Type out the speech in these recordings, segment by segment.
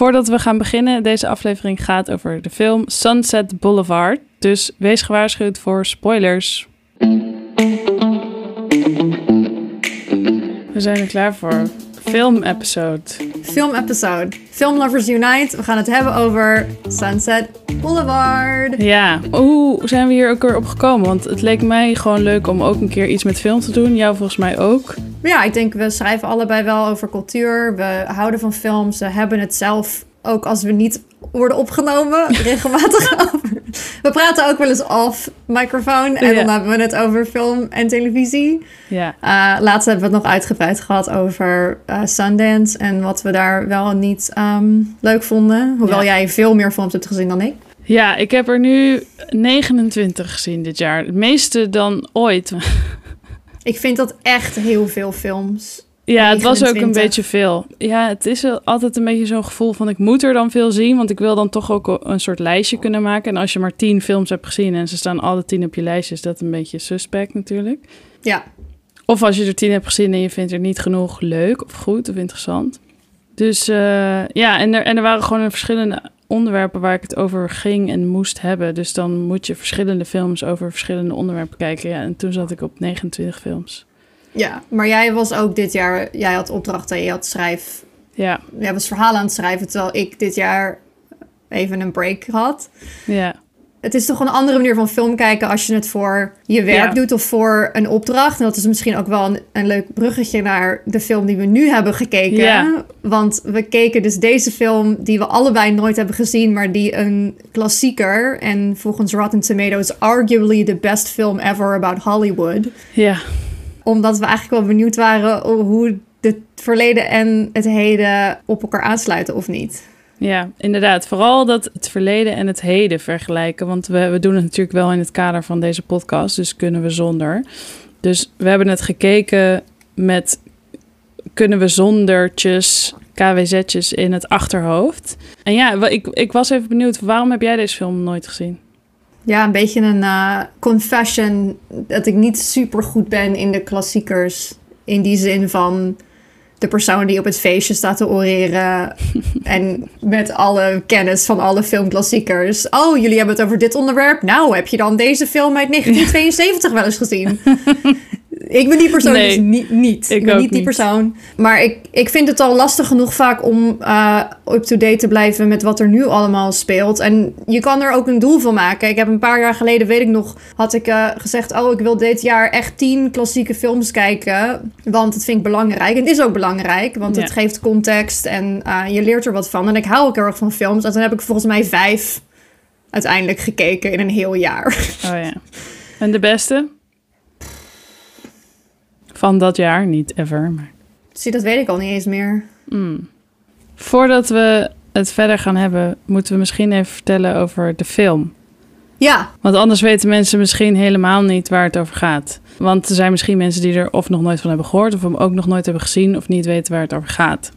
Voordat we gaan beginnen, deze aflevering gaat over de film Sunset Boulevard. Dus wees gewaarschuwd voor spoilers. We zijn er klaar voor. Film-episode. Film-episode. Film Lovers Unite. We gaan het hebben over Sunset Boulevard. Ja, hoe zijn we hier ook weer op gekomen? Want het leek mij gewoon leuk om ook een keer iets met film te doen. Jou volgens mij ook. Ja, ik denk we schrijven allebei wel over cultuur. We houden van films. We hebben het zelf ook als we niet worden opgenomen, regelmatig over. We praten ook wel eens off microfoon en dan hebben we het over film en televisie. Ja. Uh, laatst hebben we het nog uitgebreid gehad over uh, Sundance en wat we daar wel niet um, leuk vonden. Hoewel jij veel meer films hebt gezien dan ik. Ja, ik heb er nu 29 gezien dit jaar. Het meeste dan ooit. Ik vind dat echt heel veel films. Ja, het was ook een beetje veel. Ja, het is altijd een beetje zo'n gevoel van ik moet er dan veel zien, want ik wil dan toch ook een soort lijstje kunnen maken. En als je maar tien films hebt gezien en ze staan alle tien op je lijstje, is dat een beetje suspect natuurlijk. Ja. Of als je er tien hebt gezien en je vindt er niet genoeg leuk of goed of interessant. Dus uh, ja, en er, en er waren gewoon verschillende onderwerpen waar ik het over ging en moest hebben. Dus dan moet je verschillende films over verschillende onderwerpen kijken. Ja, en toen zat ik op 29 films. Ja, maar jij was ook dit jaar, jij had opdrachten, je had schrijf. Ja. Jij was verhalen aan het schrijven, terwijl ik dit jaar even een break had. Ja. Het is toch een andere manier van film kijken als je het voor je werk doet of voor een opdracht. En dat is misschien ook wel een, een leuk bruggetje naar de film die we nu hebben gekeken. Ja. Want we keken dus deze film die we allebei nooit hebben gezien, maar die een klassieker en volgens Rotten Tomatoes arguably the best film ever about Hollywood. Ja omdat we eigenlijk wel benieuwd waren hoe het verleden en het heden op elkaar aansluiten of niet. Ja, inderdaad. Vooral dat het verleden en het heden vergelijken. Want we, we doen het natuurlijk wel in het kader van deze podcast, dus kunnen we zonder. Dus we hebben het gekeken met kunnen we zondertjes, KWZ'tjes in het achterhoofd. En ja, ik, ik was even benieuwd, waarom heb jij deze film nooit gezien? Ja, een beetje een uh, confession dat ik niet super goed ben in de klassiekers. In die zin van de persoon die op het feestje staat te oreren. en met alle kennis van alle filmklassiekers. Oh, jullie hebben het over dit onderwerp. Nou, heb je dan deze film uit 1972 wel eens gezien? Ik ben die persoon dus niet. niet. Ik, ben niet die persoon. Maar ik, ik vind het al lastig genoeg vaak om uh, up-to-date te blijven met wat er nu allemaal speelt. En je kan er ook een doel van maken. Ik heb een paar jaar geleden, weet ik nog, had ik uh, gezegd... oh, ik wil dit jaar echt tien klassieke films kijken. Want het vind ik belangrijk. En het is ook belangrijk, want het geeft context en uh, je leert er wat van. En ik hou ook heel erg van films. En toen heb ik volgens mij vijf uiteindelijk gekeken in een heel jaar. Oh ja. En de beste? Van dat jaar, niet ever. Maar... Zie, dat weet ik al niet eens meer. Mm. Voordat we het verder gaan hebben, moeten we misschien even vertellen over de film. Ja. Want anders weten mensen misschien helemaal niet waar het over gaat. Want er zijn misschien mensen die er of nog nooit van hebben gehoord, of hem ook nog nooit hebben gezien, of niet weten waar het over gaat.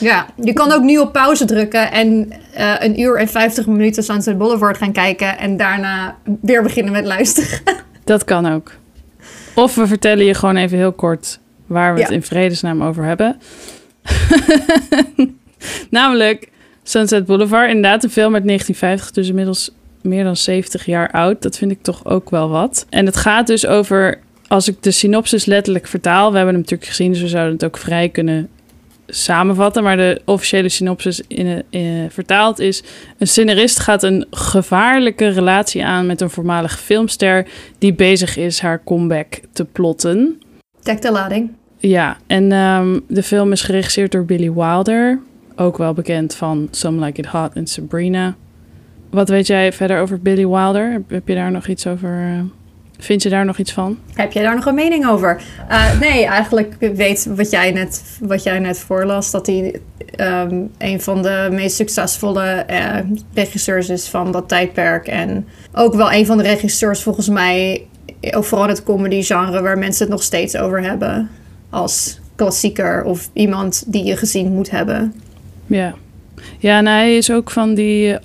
Ja, je kan ook nu op pauze drukken en uh, een uur en 50 minuten Sunset Boulevard gaan kijken en daarna weer beginnen met luisteren. Dat kan ook. Of we vertellen je gewoon even heel kort waar we het in vredesnaam over hebben. Namelijk Sunset Boulevard, inderdaad een film uit 1950, dus inmiddels meer dan 70 jaar oud. Dat vind ik toch ook wel wat. En het gaat dus over, als ik de synopsis letterlijk vertaal, we hebben hem natuurlijk gezien, dus we zouden het ook vrij kunnen samenvatten, maar de officiële synopsis in, in, vertaald is: een scenarist gaat een gevaarlijke relatie aan met een voormalige filmster die bezig is haar comeback te plotten. Dek de lading. Ja, en um, de film is geregisseerd door Billy Wilder, ook wel bekend van Some Like It Hot en Sabrina. Wat weet jij verder over Billy Wilder? Heb je daar nog iets over? Vind je daar nog iets van? Heb jij daar nog een mening over? Uh, nee, eigenlijk weet wat jij net, wat jij net voorlas, dat hij um, een van de meest succesvolle uh, regisseurs is van dat tijdperk. En ook wel een van de regisseurs volgens mij, ook vooral het comedy genre, waar mensen het nog steeds over hebben. Als klassieker of iemand die je gezien moet hebben. Ja, ja en hij is ook van die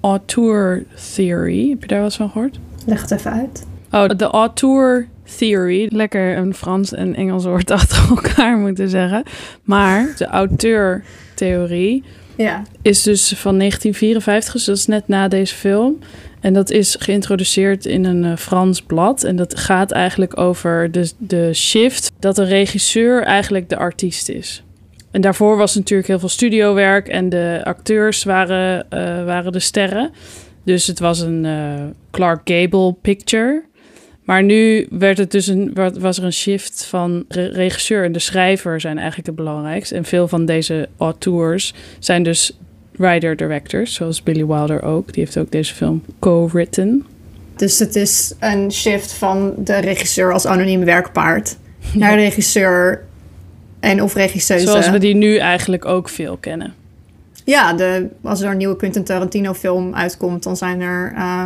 auteur theory. Heb je daar wat van gehoord? Leg het even uit. Oh, de auteur theory. Lekker een Frans en Engels woord achter elkaar moeten zeggen. Maar de auteurtheorie Ja. is dus van 1954, dus dat is net na deze film. En dat is geïntroduceerd in een eh, Frans blad. En dat gaat eigenlijk over de, de shift dat de regisseur eigenlijk de artiest is. En daarvoor was natuurlijk heel veel studiowerk en de acteurs waren, eh, waren de sterren. Dus het was een eh, Clark Gable picture. Maar nu werd het dus een, wa- was er een shift van re- regisseur en de schrijver zijn eigenlijk het belangrijkste. En veel van deze auteurs zijn dus writer-directors, zoals Billy Wilder ook. Die heeft ook deze film co-written. Dus het is een shift van de regisseur als anoniem werkpaard naar regisseur en of regisseuse. Zoals we die nu eigenlijk ook veel kennen. Ja, de, als er een nieuwe Quentin Tarantino film uitkomt, dan zijn er eh,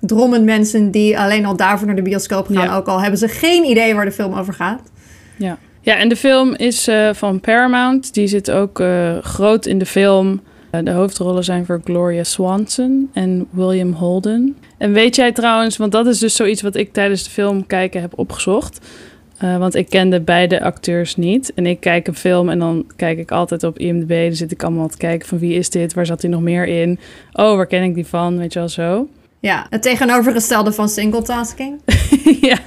drommen mensen die alleen al daarvoor naar de bioscoop gaan. Ja. Ook al hebben ze geen idee waar de film over gaat. Ja, ja en de film is eh, van Paramount. Die zit ook eh, groot in de film. Eh, de hoofdrollen zijn voor Gloria Swanson en William Holden. En weet jij trouwens, want dat is dus zoiets wat ik tijdens de film kijken heb opgezocht. Want ik kende beide acteurs niet. En ik kijk een film en dan kijk ik altijd op IMDb. Dan zit ik allemaal te kijken van wie is dit? Waar zat hij nog meer in? Oh, waar ken ik die van? Weet je wel zo. Ja, het tegenovergestelde van singletasking. ja.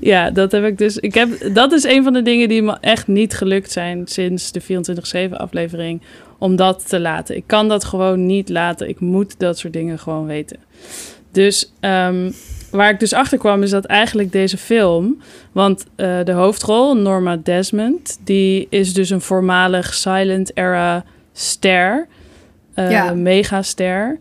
ja, dat heb ik dus. Ik heb, dat is een van de dingen die me echt niet gelukt zijn sinds de 24-7 aflevering. Om dat te laten. Ik kan dat gewoon niet laten. Ik moet dat soort dingen gewoon weten. Dus ehm, waar ik dus achter kwam is dat eigenlijk deze film. Want eh, de hoofdrol, Norma Desmond, die is dus een voormalig silent era ster. eh Ja. Megaster.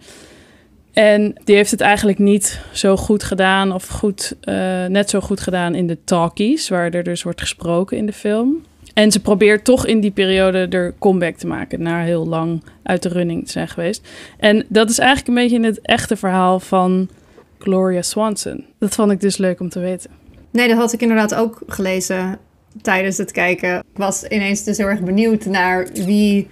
En die heeft het eigenlijk niet zo goed gedaan, of goed, eh, net zo goed gedaan in de talkies, waar er dus wordt gesproken in de film. En ze probeert toch in die periode er comeback te maken, na heel lang uit de running te zijn geweest. En dat is eigenlijk een beetje in het echte verhaal van Gloria Swanson. Dat vond ik dus leuk om te weten. Nee, dat had ik inderdaad ook gelezen tijdens het kijken. Ik was ineens dus heel erg benieuwd naar wie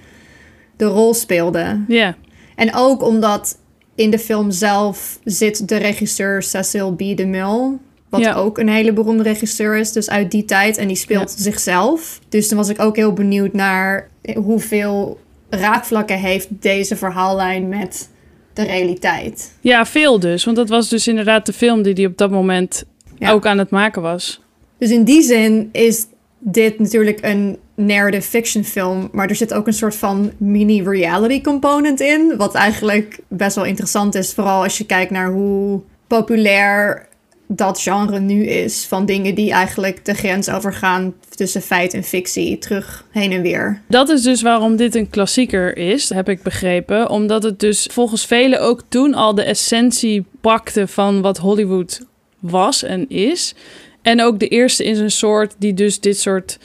de rol speelde. Ja, En ook omdat in de film zelf zit de regisseur Cecil B. DeMille. Wat Ja. ook een hele beroemde regisseur is, dus uit die tijd. En die speelt zichzelf. Dus dan was ik ook heel benieuwd naar hoeveel raakvlakken heeft deze verhaallijn met de realiteit. ja, veel dus. Want dat was dus inderdaad de film die hij op dat moment Ja. ook aan het maken was. Dus in die zin is dit natuurlijk een narrative fiction film, maar er zit ook een soort van mini reality component in, wat eigenlijk best wel interessant is, vooral als je kijkt naar hoe populair dat genre nu is van dingen die eigenlijk de grens overgaan tussen feit en fictie, terug heen en weer. Dat is dus waarom dit een klassieker is, heb ik begrepen. Omdat het dus volgens velen ook toen al de essentie pakte van wat Hollywood was en is. En ook de eerste in zijn soort die dus dit soort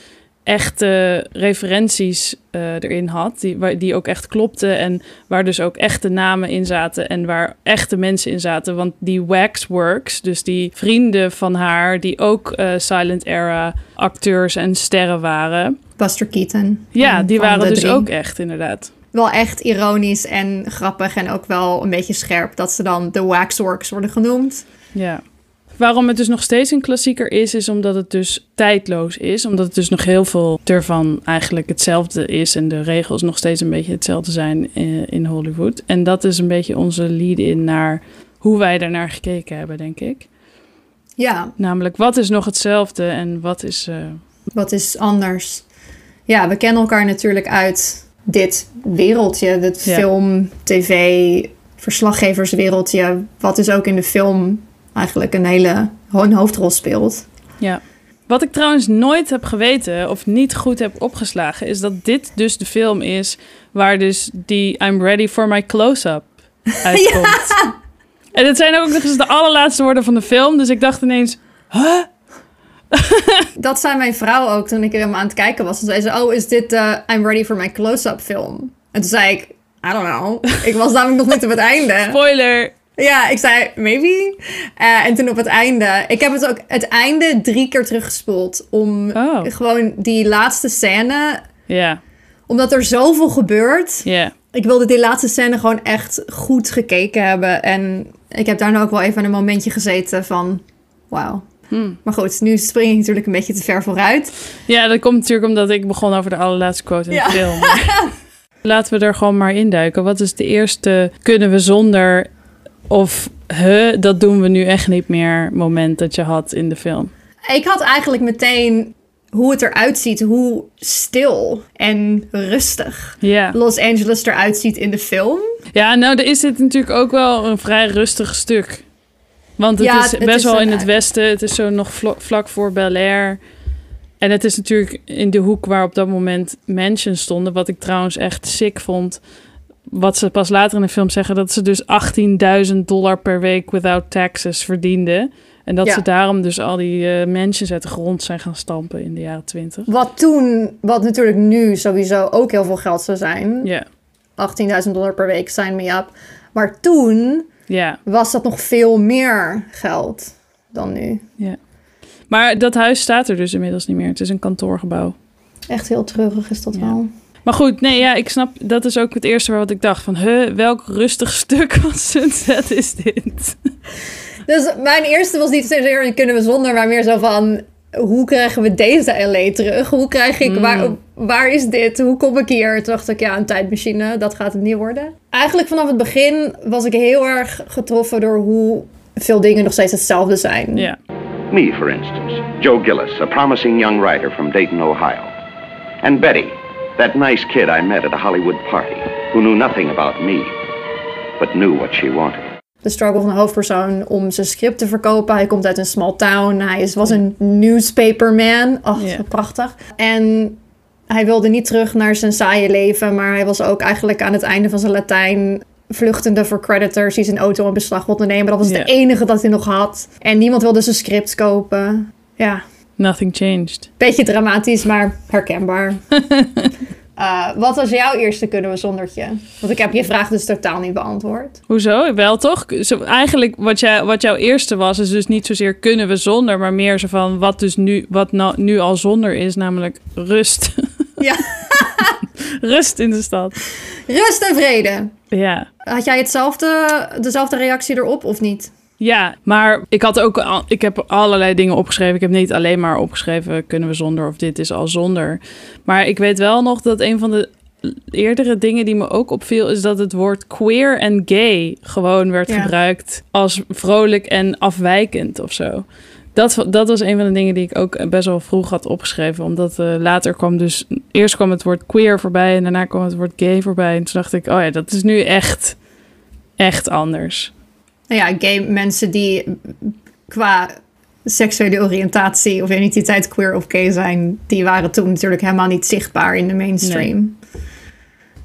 echte referenties eh, erin had. Die, waar- die ook echt klopten en waar dus ook echte namen in zaten. En waar echte mensen in zaten. Want die Waxworks, dus die vrienden van haar... die ook eh, Silent Era acteurs en sterren waren... Buster Keaton. Ja, die waren dus drie. ook echt, inderdaad. Wel echt ironisch en grappig en ook wel een beetje scherp dat ze dan de Waxworks worden genoemd. Ja. Waarom het dus nog steeds een klassieker is, is omdat het dus tijdloos is. Omdat het dus nog heel veel ervan eigenlijk hetzelfde is. En de regels nog steeds een beetje hetzelfde zijn in, in Hollywood. En dat is een beetje onze lead-in naar hoe wij daarnaar gekeken hebben, denk ik. Ja, Namelijk, wat is nog hetzelfde en wat is... eh, Wat is anders? Ja, we kennen elkaar natuurlijk uit dit wereldje, dit Ja. film, tv, verslaggeverswereldje, wat dus ook in de film eigenlijk een hele een hoofdrol speelt. Ja. Wat ik trouwens nooit heb geweten of niet goed heb opgeslagen, is dat dit dus de film is waar dus die I'm ready for my close-up uitkomt. En het zijn ook nog eens de allerlaatste woorden van de film, dus ik dacht ineens, huh? Dat zei mijn vrouw ook toen ik er aan het kijken was. Toen zei ze, oh, is dit de I'm ready for my close-up film? En toen zei ik, I don't know. Ik was namelijk nog niet op het einde. Spoiler! Ja, ik zei, maybe. Eh, en toen op het einde, ik heb het ook het einde drie keer teruggespoeld om Oh. gewoon die laatste scène Ja, omdat er zoveel gebeurt. ja. Ik wilde die laatste scène gewoon echt goed gekeken hebben. En ik heb daar nou ook wel even een momentje gezeten van... Wauw. Hmm. Maar goed, nu spring ik natuurlijk een beetje te ver vooruit. Ja, dat komt natuurlijk omdat ik begon over de allerlaatste quote in Ja. de film. laten we er gewoon maar induiken. Wat is de eerste kunnen we zonder of he, dat doen we nu echt niet meer moment dat je had in de film? Ik had eigenlijk meteen hoe het eruit ziet, hoe stil en rustig Ja. Los Angeles eruit ziet in de film. Ja, nou, er is dit natuurlijk ook wel een vrij rustig stuk. Want het Ja, is het best is wel in het westen. Het is zo nog vlak voor Bel Air. En het is natuurlijk in de hoek waar op dat moment mansions stonden. Wat ik trouwens echt sick vond. Wat ze pas later in de film zeggen. Dat ze dus 18.000 dollar per week without taxes verdienden. En dat Ja. ze daarom dus al die eh mansions uit de grond zijn gaan stampen in de jaren 20. Wat toen, wat natuurlijk nu sowieso ook heel veel geld zou zijn. Ja, 18.000 dollar per week, sign me up. Maar toen ja, was dat nog veel meer geld dan nu. ja. Maar dat huis staat er dus inmiddels niet meer. Het is een kantoorgebouw. Echt heel treurig is dat Ja. wel. Maar goed, nee, ja, ik snap, dat is ook het eerste wat ik dacht van, huh, welk rustig stuk van Sunset is dit? Dus mijn eerste was niet zozeer kunnen we zonder, maar meer zo van hoe krijgen we deze LA terug? Hoe krijg ik, Mm. waar, waar is dit? Hoe kom ik hier? Toen dacht ik, ja, een tijdmachine, dat gaat het niet worden. Eigenlijk vanaf het begin was ik heel erg getroffen door hoe veel dingen nog steeds hetzelfde zijn. Ja, Me, for instance, Joe Gillis, a promising young writer from Dayton, Ohio. And Betty, that nice kid I met at a Hollywood party, who knew nothing about me, but knew what she wanted. de struggle van de hoofdpersoon om zijn script te verkopen. Hij komt uit een small town. Hij is, was een newspaperman. Ach, wat prachtig. En hij wilde niet terug naar zijn saaie leven, maar hij was ook eigenlijk aan het einde van zijn Latijn vluchtende voor creditors die zijn auto in beslag wilden nemen. Dat was het enige dat hij nog had. En niemand wilde zijn script kopen. Ja, nothing changed. beetje dramatisch, maar herkenbaar. Eh, wat was jouw eerste kunnen we zondertje? Want ik heb je vraag dus totaal niet beantwoord. Hoezo? Wel toch? Eigenlijk wat, jij, wat jouw eerste was, is dus niet zozeer kunnen we zonder, maar meer zo van wat dus nu, wat nou, nu al zonder is, namelijk rust. Ja. rust in de stad. Rust en vrede. Ja. Had jij hetzelfde, dezelfde reactie erop of niet? Ja, maar ik had ook al, ik heb allerlei dingen opgeschreven. Ik heb niet alleen maar opgeschreven kunnen we zonder of dit is al zonder. Maar ik weet wel nog dat een van de eerdere dingen die me ook opviel is dat het woord queer en gay gewoon werd Ja. gebruikt als vrolijk en afwijkend of zo. Dat, dat was een van de dingen die ik ook best wel vroeg had opgeschreven. Omdat eh, later kwam dus... Eerst kwam het woord queer voorbij en daarna kwam het woord gay voorbij. En toen dacht ik, oh ja, dat is nu echt, echt anders. Nou ja, gay mensen die qua seksuele oriëntatie of identiteit queer of gay zijn, die waren toen natuurlijk helemaal niet zichtbaar in de mainstream.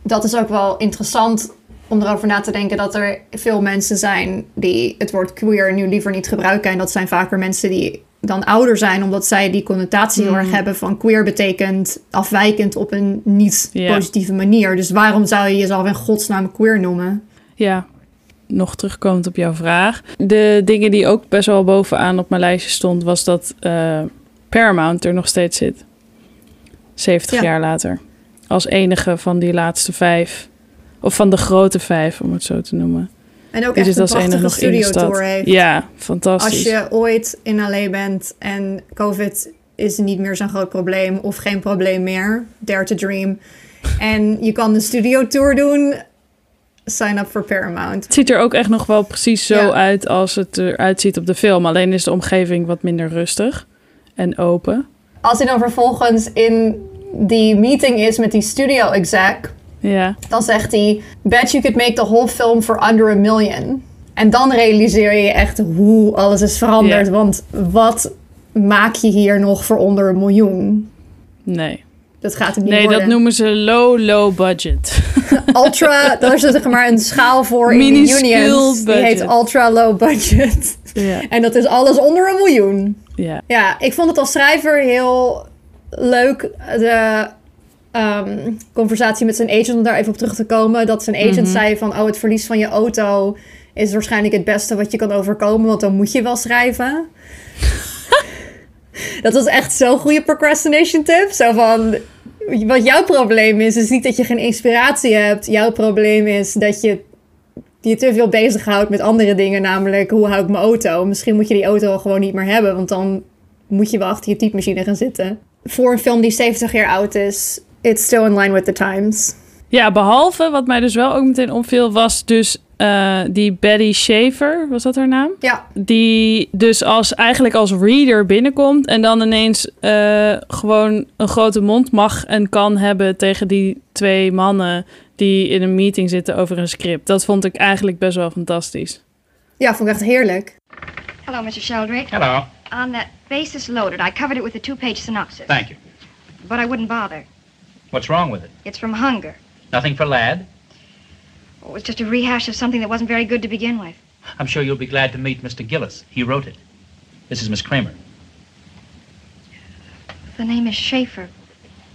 Dat is ook wel interessant om erover na te denken dat er veel mensen zijn die het woord queer nu liever niet gebruiken. En dat zijn vaker mensen die dan ouder zijn, omdat zij die connotatie heel erg hebben van queer betekent afwijkend op een niet positieve manier. Dus waarom zou je jezelf in godsnaam queer noemen? Ja, nog terugkomend op jouw vraag. De dingen die ook best wel bovenaan op mijn lijstje stond, was dat eh, Paramount er nog steeds zit. 70 Ja. jaar later. Als enige van die laatste vijf. Of van de grote vijf, om het zo te noemen. En ook Die echt zit een als enige prachtige nog stad. studiotour heeft. Ja, fantastisch. Als je ooit in LA bent en COVID is niet meer zo'n groot probleem of geen probleem meer, dare to dream. En je kan de studio tour doen, sign up voor Paramount. Het ziet er ook echt nog wel precies zo Ja. uit als het eruit ziet op de film. Alleen is de omgeving wat minder rustig en open. Als hij dan vervolgens in die meeting is met die studio exec, Ja, dan zegt hij: Bet you could make the whole film for under a million. En dan realiseer je echt hoe alles is veranderd. Ja. Want wat maak je hier nog voor onder een miljoen? nee. Dat gaat het niet Nee, worden. dat noemen ze low, low budget. Ultra, daar is zeg maar een schaal voor in de unions. Die heet ultra low budget. ja, En dat is alles onder een miljoen. ja. Ja, ik vond het als schrijver heel leuk. De ehm, conversatie met zijn agent, om daar even op terug te komen. Dat zijn agent zei van, oh, het verlies van je auto is waarschijnlijk het beste wat je kan overkomen. Want dan moet je wel schrijven. dat was echt zo'n goede procrastination tip. Zo van, wat jouw probleem is, is niet dat je geen inspiratie hebt. Jouw probleem is dat je je te veel bezighoudt met andere dingen. Namelijk, hoe hou ik mijn auto? Misschien moet je die auto gewoon niet meer hebben. Want dan moet je wel achter je typemachine gaan zitten. Voor een film die 70 jaar oud is, it's still in line with the times. Ja, behalve wat mij dus wel ook meteen opviel, was dus eh, die Betty Schaefer, was dat haar naam? Ja, Die dus als, eigenlijk als reader binnenkomt en dan ineens eh, gewoon een grote mond mag en kan hebben tegen die twee mannen die in een meeting zitten over een script. Dat vond ik eigenlijk best wel fantastisch. ja vond ik echt heerlijk. Hello, Mr. Sheldrake. Hello. On that basis loaded, I covered it with a two-page synopsis. Thank you. But I wouldn't bother. What's wrong with it? It's from hunger. Nothing for lad? It was just a rehash of something that wasn't very good to begin with. I'm sure you'll be glad to meet Mr. Gillis. He wrote it. This is Miss Kramer. The name is Schaefer.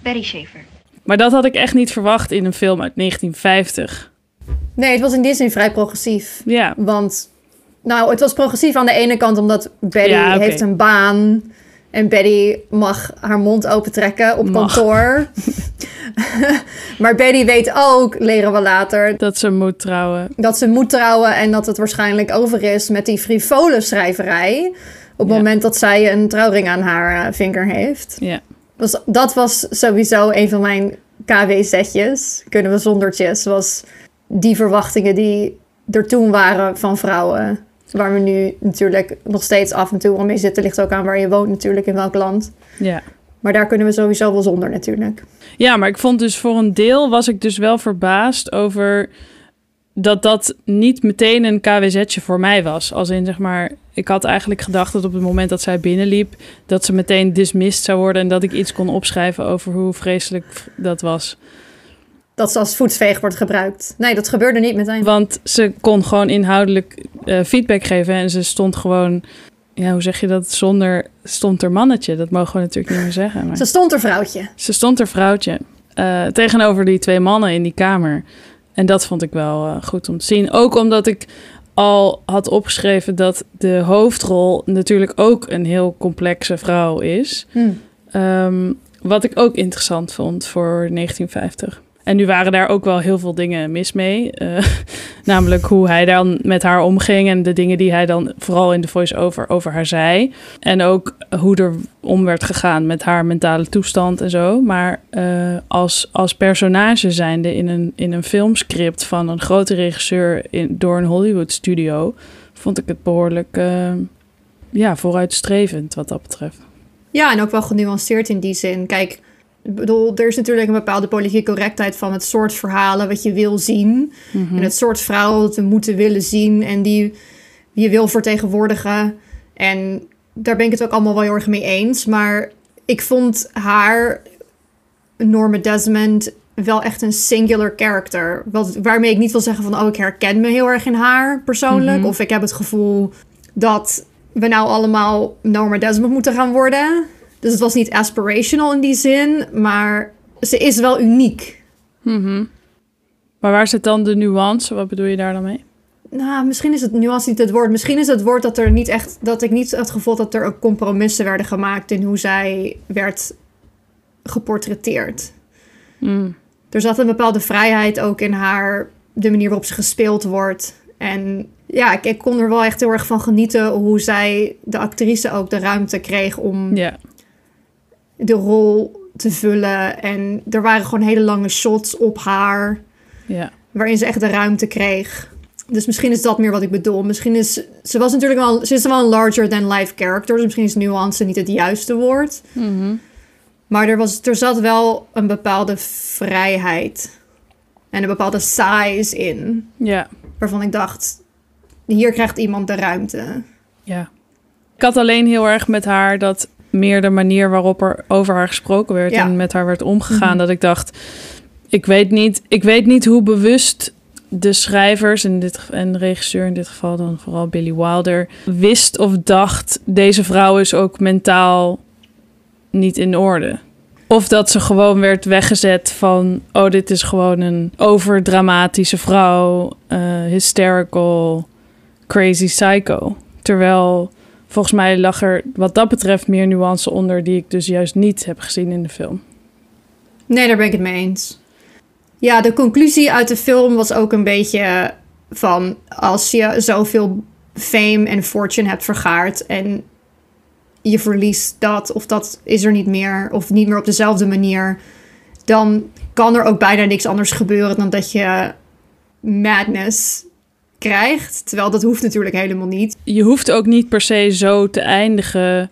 Betty Schaefer. Maar dat had ik echt niet verwacht in een film uit 1950. Nee, het was in die zin vrij progressief. Ja, Want, nou, het was progressief aan de ene kant omdat Betty Ja, heeft een baan. En Betty mag haar mond opentrekken op Mag. kantoor. maar Betty weet ook, leren we later, dat ze moet trouwen. dat ze moet trouwen en dat het waarschijnlijk over is met die frivole schrijverij. Op het Ja. moment dat zij een trouwring aan haar eh, vinger heeft. Ja. Dus dat was sowieso een van mijn KW-setjes. Kunnen we zondertjes. Was die verwachtingen die er toen waren van vrouwen. Waar we nu natuurlijk nog steeds af en toe wel mee zitten. Ligt ook aan waar je woont natuurlijk, in welk land. Ja. Maar daar kunnen we sowieso wel zonder natuurlijk. Ja, maar ik vond dus voor een deel was ik dus wel verbaasd over dat dat niet meteen een KWZ'tje voor mij was. Als in zeg maar, ik had eigenlijk gedacht dat op het moment dat zij binnenliep, dat ze meteen dismissed zou worden en dat ik iets kon opschrijven over hoe vreselijk dat was. Dat ze als voetsveeg wordt gebruikt. Nee, dat gebeurde niet meteen. Want ze kon gewoon inhoudelijk eh, feedback geven en ze stond gewoon, ja, hoe zeg je dat, zonder stond er mannetje. Dat mogen we natuurlijk niet meer zeggen. Maar... Ze stond er vrouwtje. Ze stond er vrouwtje eh, tegenover die twee mannen in die kamer. En dat vond ik wel eh, goed om te zien. Ook omdat ik al had opgeschreven dat de hoofdrol natuurlijk ook een heel complexe vrouw is. Hm. Ehm, wat ik ook interessant vond voor 1950. En nu waren daar ook wel heel veel dingen mis mee. Eh, namelijk hoe hij dan met haar omging en de dingen die hij dan vooral in de voice-over over haar zei. En ook hoe er om werd gegaan met haar mentale toestand en zo. Maar eh, als, als personage zijnde in een, in een filmscript van een grote regisseur in, door een Hollywood studio, vond ik het behoorlijk eh, ja, vooruitstrevend wat dat betreft. Ja, en ook wel genuanceerd in die zin. Kijk, ik bedoel, er is natuurlijk een bepaalde politieke correctheid van het soort verhalen wat je wil zien. En het soort vrouwen dat we moeten willen zien en die je wil vertegenwoordigen. En daar ben ik het ook allemaal wel heel erg mee eens. Maar ik vond haar, Norma Desmond, wel echt een singular character. Wat, waarmee ik niet wil zeggen van, oh, ik herken me heel erg in haar persoonlijk. Of ik heb het gevoel dat we nou allemaal Norma Desmond moeten gaan worden. Dus het was niet aspirational in die zin, maar ze is wel uniek. Maar waar zit dan de nuance? Wat bedoel je daar dan mee? Nou, misschien is het nuance niet het woord. Misschien is het woord dat er niet echt. dat ik niet het gevoel dat er ook compromissen werden gemaakt in hoe zij werd geportretteerd. Er zat een bepaalde vrijheid ook in haar, de manier waarop ze gespeeld wordt. En ja, ik, ik kon er wel echt heel erg van genieten hoe zij, de actrice, ook de ruimte kreeg om de rol te vullen. En er waren gewoon hele lange shots op haar. ja. waarin ze echt de ruimte kreeg. Dus misschien is dat meer wat ik bedoel. Misschien is ze was natuurlijk wel, ze is wel een larger than life character. Dus misschien is nuance niet het juiste woord. Maar er, was, er zat wel een bepaalde vrijheid en een bepaalde size in. Ja, Waarvan ik dacht, hier krijgt iemand de ruimte. ja. Ik had alleen heel erg met haar dat meer de manier waarop er over haar gesproken werd Ja. en met haar werd omgegaan, dat ik dacht, ik weet niet, ik weet niet hoe bewust de schrijvers in dit, en regisseur in dit geval dan vooral Billy Wilder wist of dacht deze vrouw is ook mentaal niet in orde. Of dat ze gewoon werd weggezet van... oh, dit is gewoon een overdramatische vrouw... eh, hysterical, crazy psycho. Terwijl volgens mij lag er wat dat betreft meer nuance onder... die ik dus juist niet heb gezien in de film. Nee, daar ben ik het mee eens. Ja, de conclusie uit de film was ook een beetje van... als je zoveel fame en fortune hebt vergaard... en je verliest dat of dat is er niet meer... of niet meer op dezelfde manier... dan kan er ook bijna niks anders gebeuren dan dat je madness krijgt. Terwijl dat hoeft natuurlijk helemaal niet. Je hoeft ook niet per se zo te eindigen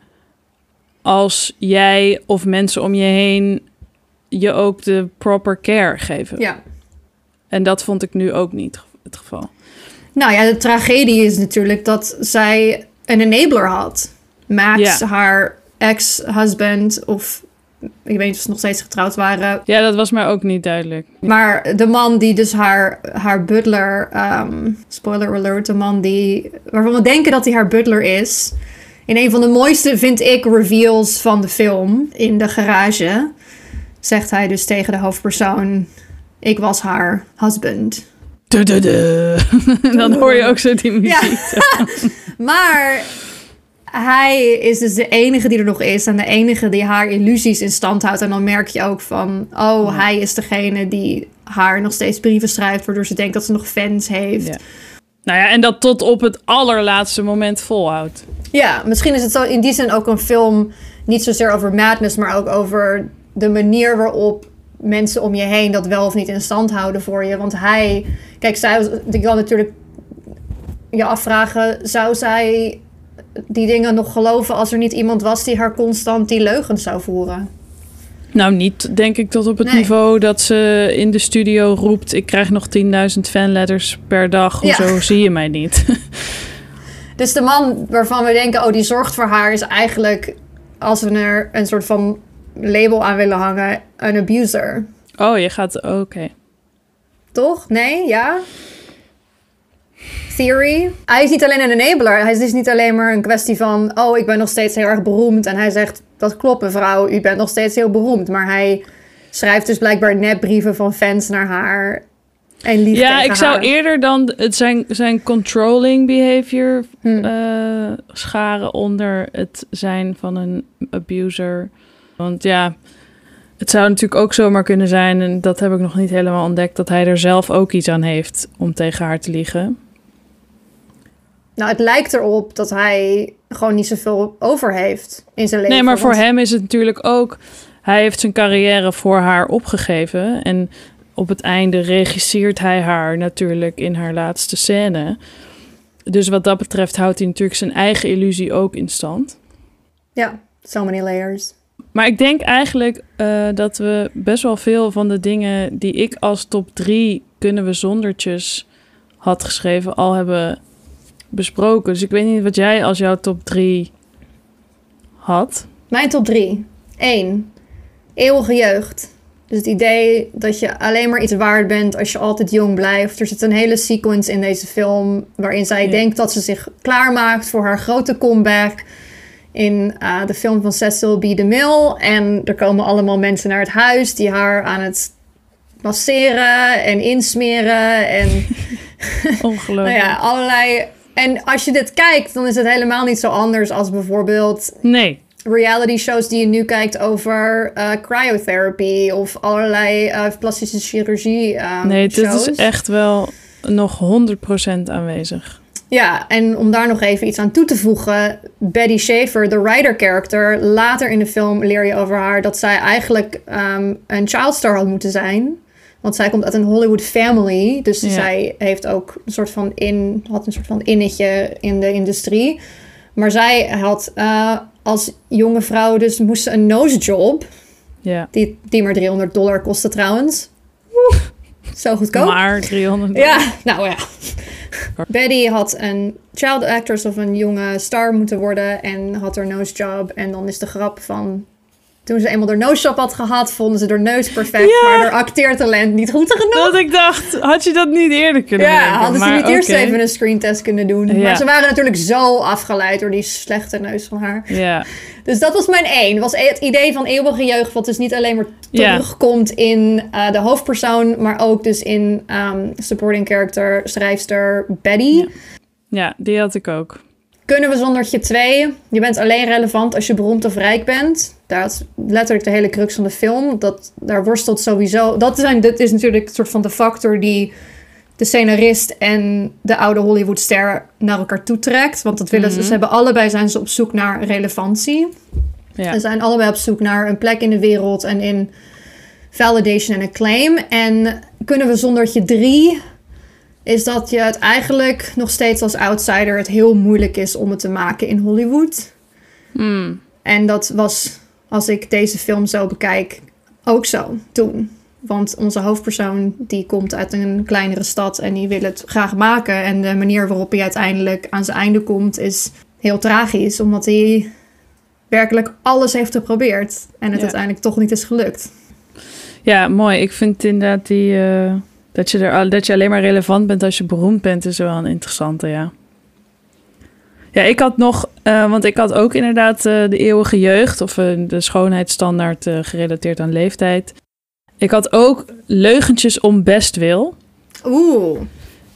als jij of mensen om je heen je ook de proper care geven. Ja. En dat vond ik nu ook niet het geval. Nou ja, de tragedie is natuurlijk dat zij een enabler had. Max, Ja. haar ex-husband, of ik weet niet of ze nog steeds getrouwd waren. Ja, dat was mij ook niet duidelijk. Maar de man die dus haar, haar butler, ehm, spoiler alert, de man die, waarvan we denken dat hij haar butler is. In een van de mooiste, vind ik, reveals van de film, in de garage, zegt hij dus tegen de hoofdpersoon, ik was haar husband. Dan hoor je ook zo die muziek. Ja. maar hij is dus de enige die er nog is en de enige die haar illusies in stand houdt. En dan merk je ook van, oh, hij is degene die haar nog steeds brieven schrijft, waardoor ze denkt dat ze nog fans heeft. Ja. Nou ja, en dat tot op het allerlaatste moment volhoudt. Ja, misschien is het zo in die zin ook een film niet zozeer over madness, maar ook over de manier waarop mensen om je heen dat wel of niet in stand houden voor je. Want hij, kijk, zij, ik kan natuurlijk je afvragen, zou zij die dingen nog geloven als er niet iemand was die haar constant die leugens zou voeren? Nou, niet denk ik tot op het Nee. niveau dat ze in de studio roept... ik krijg nog 10.000 fanletters per dag. Ja. Hoezo zie je mij niet? Dus de man waarvan we denken, oh, die zorgt voor haar, is eigenlijk, als we er een soort van label aan willen hangen, een abuser. oh, je gaat... Oké. Toch? Nee? Ja? Theory. Hij is niet alleen een enabler. Hij is dus niet alleen maar een kwestie van... oh, ik ben nog steeds heel erg beroemd. En hij zegt, dat klopt mevrouw, u bent nog steeds heel beroemd. Maar hij schrijft dus blijkbaar nepbrieven van fans naar haar. En lief Ja, ik zou eerder dan het zijn, zijn controlling behavior Hm. eh, scharen onder het zijn van een abuser. Want ja, het zou natuurlijk ook zomaar kunnen zijn, en dat heb ik nog niet helemaal ontdekt, dat hij er zelf ook iets aan heeft om tegen haar te liegen. Nou, het lijkt erop dat hij gewoon niet zoveel over heeft in zijn leven. Nee, maar voor want- hem is het natuurlijk ook. Hij heeft zijn carrière voor haar opgegeven. En op het einde regisseert hij haar natuurlijk in haar laatste scène. Dus wat dat betreft houdt hij natuurlijk zijn eigen illusie ook in stand. Ja, so many layers. Maar ik denk eigenlijk eh, dat we best wel veel van de dingen die ik als top drie kunnen we zondertjes had geschreven, al hebben besproken. Dus ik weet niet wat jij als jouw top drie had. Mijn top 3. 1. Eeuwige jeugd. Dus het idee dat je alleen maar iets waard bent als je altijd jong blijft. Er zit een hele sequence in deze film waarin zij Ja. denkt dat ze zich klaarmaakt voor haar grote comeback in eh, de film van Cecil B. DeMille. En er komen allemaal mensen naar het huis die haar aan het masseren en insmeren en Ongelooflijk. nou ja, allerlei... En als je dit kijkt, dan is het helemaal niet zo anders als bijvoorbeeld Nee, reality shows die je nu kijkt over eh, cryotherapy of allerlei eh, plastische chirurgie ehm, nee, dit shows. is echt wel nog 100% aanwezig. Ja, en om daar nog even iets aan toe te voegen, Betty Schaefer, de writer character, later in de film leer je over haar dat zij eigenlijk ehm, een childstar had moeten zijn. Want zij komt uit een Hollywood family, dus Ja. zij heeft ook een soort van in, had een soort van innetje in de industrie. Maar zij had eh, als jonge vrouw dus moest ze een nose job Ja, Die, die maar 300 dollar kostte trouwens. Oeh, zo goedkoop. maar 300. Ja, nou ja. Betty had een child actress of een jonge star moeten worden en had haar nose job. En dan is de grap van... Toen ze eenmaal haar nose job had gehad, vonden ze haar neus perfect, Ja. maar haar acteertalent niet goed genoeg. Dat ik dacht, had je dat niet eerder kunnen Ja, hadden ze niet eerst even een screentest kunnen doen. Ja. Maar ze waren natuurlijk zo afgeleid door die slechte neus van haar. Ja, Dus dat was mijn één. Was het idee van eeuwige jeugd, wat dus niet alleen maar Ja. terugkomt in eh, de hoofdpersoon, maar ook dus in ehm, supporting character, schrijfster Betty. Ja. die had ik ook. Kunnen we zondertje twee? Je bent alleen relevant als je beroemd of rijk bent. Daar is letterlijk de hele crux van de film. Dat, daar worstelt sowieso... Dat, zijn, dat is natuurlijk een soort van de factor die de scenarist en de oude Hollywoodster naar elkaar toetrekt. Want dat willen ze, ze hebben allebei zijn ze op zoek naar relevantie. Ja. Ze zijn allebei op zoek naar een plek in de wereld en in validation en acclaim. En kunnen we zondertje drie is dat je het eigenlijk nog steeds als outsider het heel moeilijk is om het te maken in Hollywood. Hmm. En dat was, als ik deze film zo bekijk, ook zo toen. Want onze hoofdpersoon die komt uit een kleinere stad en die wil het graag maken. En de manier waarop hij uiteindelijk aan zijn einde komt is heel tragisch. Omdat hij werkelijk alles heeft geprobeerd en het Ja. uiteindelijk toch niet is gelukt. Ja, mooi. Ik vind inderdaad die, eh, dat, je er, dat je alleen maar relevant bent als je beroemd bent, is wel een interessante, ja. Ja, ik had nog, eh, want ik had ook inderdaad eh, de eeuwige jeugd of eh, de schoonheidsstandaard gerelateerd aan leeftijd. Ik had ook leugentjes om bestwil. Oeh,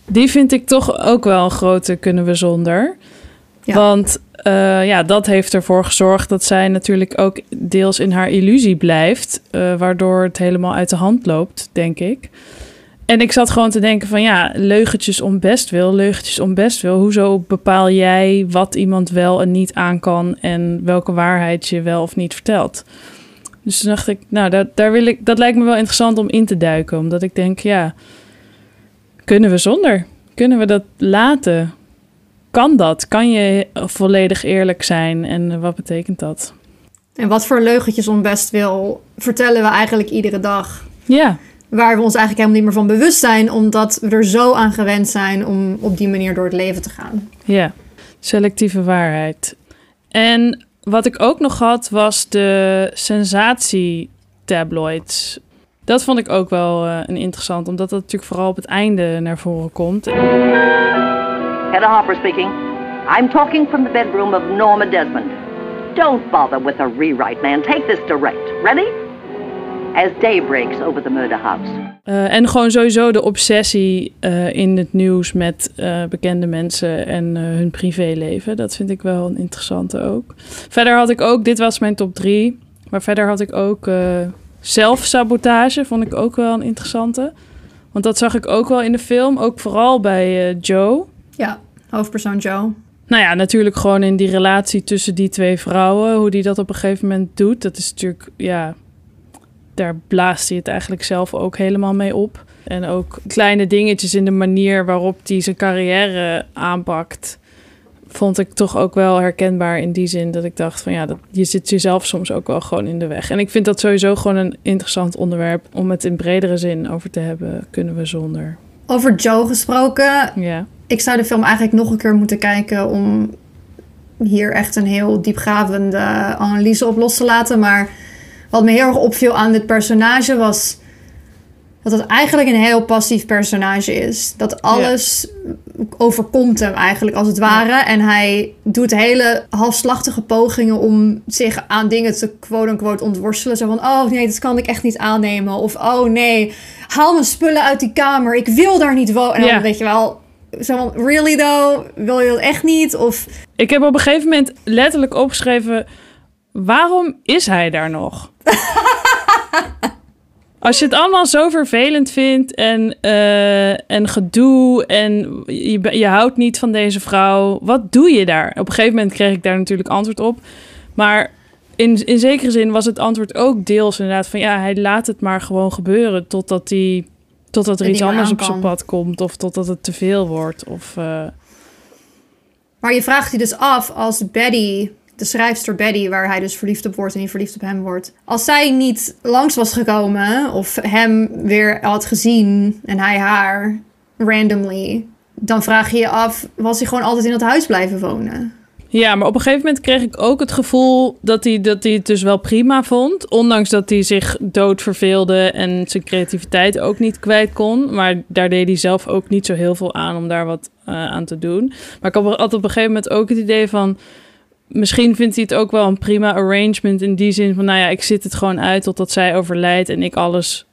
Die vind ik toch ook wel een grote kunnen we zonder. Ja. Want ja, dat heeft ervoor gezorgd dat zij natuurlijk ook deels in haar illusie blijft. waardoor het helemaal uit de hand loopt, denk ik. En ik zat gewoon te denken van ja, leugentjes om best wil, leugentjes om best wil. Hoezo bepaal jij wat iemand wel en niet aan kan en welke waarheid je wel of niet vertelt? Dus toen dacht ik, nou, dat, daar wil ik, dat lijkt me wel interessant om in te duiken. Omdat ik denk, ja, kunnen we zonder? Kunnen we dat laten? Kan dat? Kan je volledig eerlijk zijn? En wat betekent dat? en wat voor leugentjes om best wil vertellen we eigenlijk iedere dag. Ja, Waar we ons eigenlijk helemaal niet meer van bewust zijn, omdat we er zo aan gewend zijn om op die manier door het leven te gaan. ja. Selectieve waarheid. En wat ik ook nog had, was de sensatie-tabloids. Dat vond ik ook wel eh, een interessant, omdat dat natuurlijk vooral op het einde naar voren komt. Hedda Hopper speaking. I'm talking from the bedroom of Norma Desmond. Don't bother with a rewrite, man. Take this direct. Ready? As day breaks over the murder house. Eh, en gewoon sowieso de obsessie eh, in het nieuws met eh, bekende mensen en eh, hun privéleven. Dat vind ik wel een interessante ook. Verder had ik ook, dit was mijn top drie. Maar verder had ik ook eh, zelfsabotage, vond ik ook wel een interessante. Want dat zag ik ook wel in de film, ook vooral bij eh, Joe. Ja, hoofdpersoon Joe. Nou ja, natuurlijk gewoon in die relatie tussen die twee vrouwen. Hoe die dat op een gegeven moment doet. Dat is natuurlijk, ja, daar blaast hij het eigenlijk zelf ook helemaal mee op. En ook kleine dingetjes in de manier waarop hij zijn carrière aanpakt. Vond ik toch ook wel herkenbaar in die zin dat ik dacht van ja, dat, je zit jezelf soms ook wel gewoon in de weg. En ik vind dat sowieso gewoon een interessant onderwerp om het in bredere zin over te hebben. Kunnen we zonder. Over Joe gesproken, Ja. ik zou de film eigenlijk nog een keer moeten kijken om hier echt een heel diepgravende analyse op los te laten. Maar wat me heel erg opviel aan dit personage was dat het eigenlijk een heel passief personage is. Dat alles overkomt hem eigenlijk als het ware. En hij doet hele halfslachtige pogingen om zich aan dingen te quote-unquote ontworstelen. Zo van, oh nee, dat kan ik echt niet aannemen. Of, oh nee, haal mijn spullen uit die kamer. Ik wil daar niet wonen. En dan Ja. weet je wel, zo van, really though? Wil je dat echt niet? Of, Ik heb op een gegeven moment letterlijk opgeschreven: waarom is hij daar nog? Als je het allemaal zo vervelend vindt en, eh, en gedoe en je, je houdt niet van deze vrouw, wat doe je daar? Op een gegeven moment kreeg ik daar natuurlijk antwoord op. Maar in, in zekere zin was het antwoord ook deels inderdaad van ja, hij laat het maar gewoon gebeuren totdat, hij, totdat er iets anders op zijn pad komt of totdat het te veel wordt. Of, eh, maar je vraagt je dus af als Betty, de schrijfster Betty, waar hij dus verliefd op wordt en die verliefd op hem wordt. Als zij niet langs was gekomen of hem weer had gezien en hij haar randomly, dan vraag je je af, was hij gewoon altijd in dat huis blijven wonen? Ja, maar op een gegeven moment kreeg ik ook het gevoel dat hij, dat hij het dus wel prima vond. Ondanks dat hij zich dood verveelde en zijn creativiteit ook niet kwijt kon. Maar daar deed hij zelf ook niet zo heel veel aan om daar wat eh, aan te doen. Maar ik had op een gegeven moment ook het idee van... Misschien vindt hij het ook wel een prima arrangement in die zin van... Nou ja, ik zit het gewoon uit totdat zij overlijdt en ik alles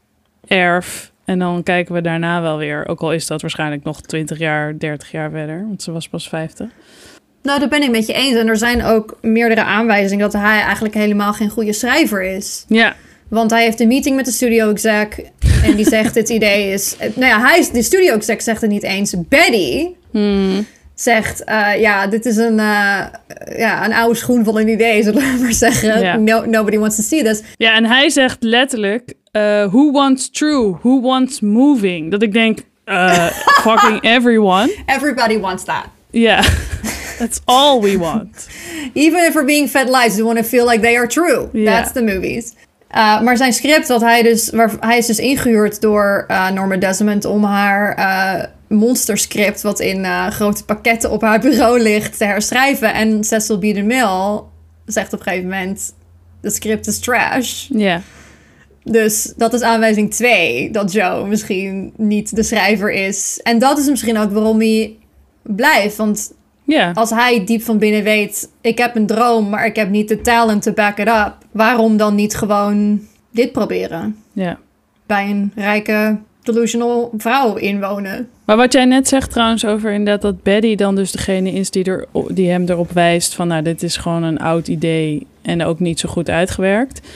erf. En dan kijken we daarna wel weer. Ook al is dat waarschijnlijk nog 20 jaar, 30 jaar verder. Want ze was pas 50. Nou, dat ben ik met je eens. En er zijn ook meerdere aanwijzingen dat hij eigenlijk helemaal geen goede schrijver is. Ja, Want hij heeft een meeting met de studio exec. En die zegt: Dit idee is. Nou ja, hij is, de studio exec zegt het niet eens. Betty, Hmm. Zegt, eh, ja, dit is een, eh, ja, een oude schoen van een idee, zullen we maar zeggen. No, nobody wants to see this. Ja, en hij zegt letterlijk: eh, Who wants true? Who wants moving? Dat ik denk: Fucking everyone. Everybody wants that. Ja, that's all we want. Even if we're being fed lies, we want to feel like they are true. That's the movies. Uh, maar zijn script, wat hij dus, waar, hij is dus ingehuurd door uh, Norma Desmond om haar monsterscript, wat in uh, grote pakketten op haar bureau ligt, te herschrijven. En Cecil B. DeMille zegt op een gegeven moment: de script is trash. Ja. Dus dat is aanwijzing 2, dat Joe misschien niet de schrijver is. En dat is misschien ook waarom hij blijft. Want als hij diep van binnen weet: ik heb een droom, maar ik heb niet de talent to back it up. Waarom dan niet gewoon dit proberen? ja. Bij een rijke, delusional vrouw inwonen. Maar wat jij net zegt trouwens over inderdaad dat Betty dan dus degene is die, er, die hem erop wijst van nou dit is gewoon een oud idee en ook niet zo goed uitgewerkt.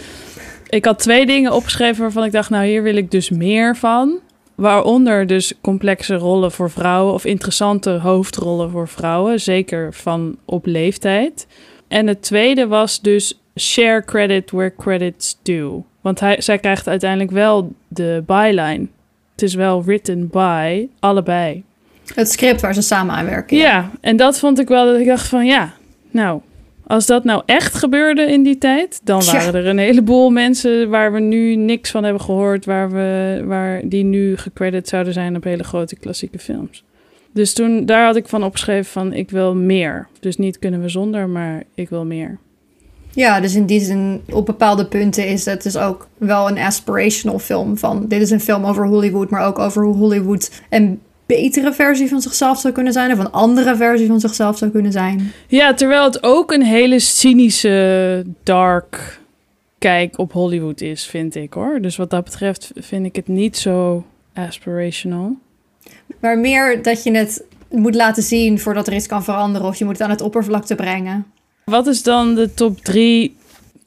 Ik had twee dingen opgeschreven waarvan ik dacht nou hier wil ik dus meer van. Waaronder dus complexe rollen voor vrouwen of interessante hoofdrollen voor vrouwen, zeker van op leeftijd. En het tweede was dus share credit where credit's due. Want hij, zij krijgt uiteindelijk wel de byline. Het is wel written by allebei. Het script waar ze samen aan werken. Ja, en dat vond ik wel dat ik dacht van ja, nou, als dat nou echt gebeurde in die tijd, dan waren er een heleboel mensen waar we nu niks van hebben gehoord, waar we, waar die nu gecredit zouden zijn op hele grote klassieke films. Dus toen, daar had ik van opgeschreven van ik wil meer. Dus niet kunnen we zonder, maar ik wil meer. Ja, dus in die zin, op bepaalde punten is het dus ook wel een aspirational film. Van dit is een film over Hollywood, maar ook over hoe Hollywood een betere versie van zichzelf zou kunnen zijn. Of een andere versie van zichzelf zou kunnen zijn. Ja, terwijl het ook een hele cynische, dark kijk op Hollywood is, vind ik hoor. Dus wat dat betreft vind ik het niet zo aspirational. Maar meer dat je het moet laten zien voordat er iets kan veranderen. Of je moet het aan het oppervlakte brengen. Wat is dan de top drie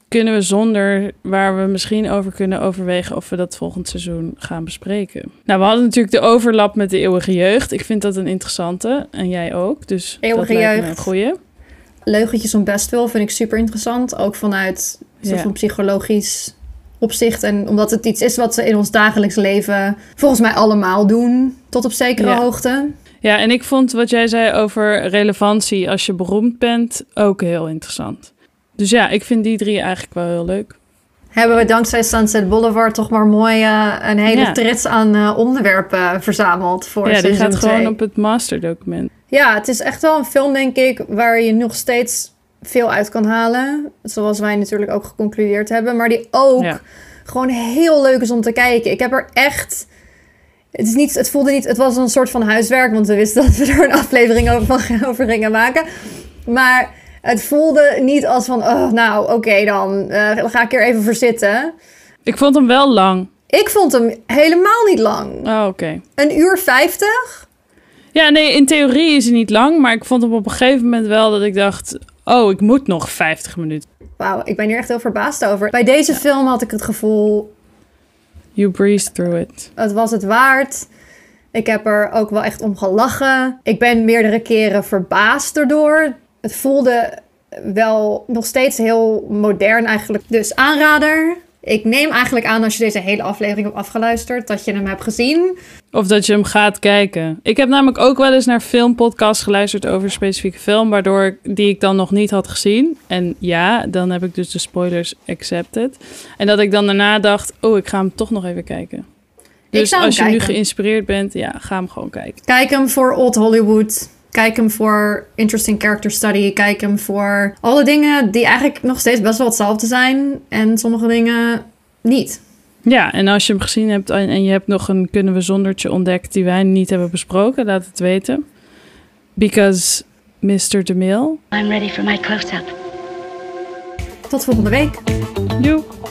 kunnen we zonder waar we misschien over kunnen overwegen of we dat volgend seizoen gaan bespreken? Nou, we hadden natuurlijk de overlap met de eeuwige jeugd. Ik vind dat een interessante en jij ook. Dus Eeuwige dat lijkt me jeugd. een goeie. Leugentjes om best wel vind ik super interessant. Ook vanuit Ja. van psychologisch opzicht. En omdat het iets is wat ze in ons dagelijks leven volgens mij allemaal doen. Tot op zekere Ja. hoogte. Ja, en ik vond wat jij zei over relevantie als je beroemd bent ook heel interessant. Dus ja, ik vind die drie eigenlijk wel heel leuk. hebben we dankzij Sunset Boulevard toch maar mooi eh, een hele Ja. trits aan eh, onderwerpen verzameld voor ja, die gaat gewoon op het masterdocument. Ja, het is echt wel een film, denk ik, waar je nog steeds veel uit kan halen. Zoals wij natuurlijk ook geconcludeerd hebben. Maar die ook Ja. gewoon heel leuk is om te kijken. Ik heb er echt... Het, is niet, het voelde niet... Het was een soort van huiswerk, want we wisten dat we er een aflevering over, over gingen maken. Maar het voelde niet als van... Oh, nou, oké dan. eh, dan ga ik er even voor zitten. Ik vond hem wel lang. Ik vond hem helemaal niet lang. Oh, oké. Een uur vijftig? Ja, nee, in theorie is hij niet lang, maar ik vond hem op een gegeven moment wel dat ik dacht... Oh, ik moet nog 50 minuten. Wauw, ik ben hier echt heel verbaasd over. Bij deze film had ik het gevoel, You breeze through it. het was het waard. Ik heb er ook wel echt om gelachen. Ik ben meerdere keren verbaasd erdoor. Het voelde wel nog steeds heel modern eigenlijk. Dus aanrader. Ik neem eigenlijk aan als je deze hele aflevering hebt afgeluisterd, dat je hem hebt gezien. Of dat je hem gaat kijken. Ik heb namelijk ook wel eens naar filmpodcasts geluisterd over een specifieke film, waardoor ik, die ik dan nog niet had gezien. En ja, dan heb ik dus de spoilers accepted. En dat ik dan daarna dacht, oh, ik ga hem toch nog even kijken. Dus zou hem als je nu geïnspireerd bent, ja, ga hem gewoon kijken. Kijk hem voor Old Hollywood. Kijk hem voor Interesting Character Study. Kijk hem voor alle dingen die eigenlijk nog steeds best wel hetzelfde zijn. En sommige dingen niet. Ja, en als je hem gezien hebt en, je hebt nog een kunnen we zondertje ontdekt die wij niet hebben besproken, laat het weten. Because Mr. DeMille. I'm ready for my close-up. Tot volgende week. Joep.